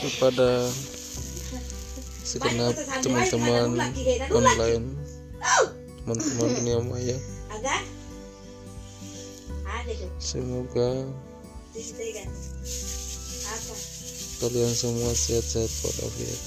kepada segenap teman-teman online teman-teman dunia maya. Semoga kalian semua sehat-sehat walafiat.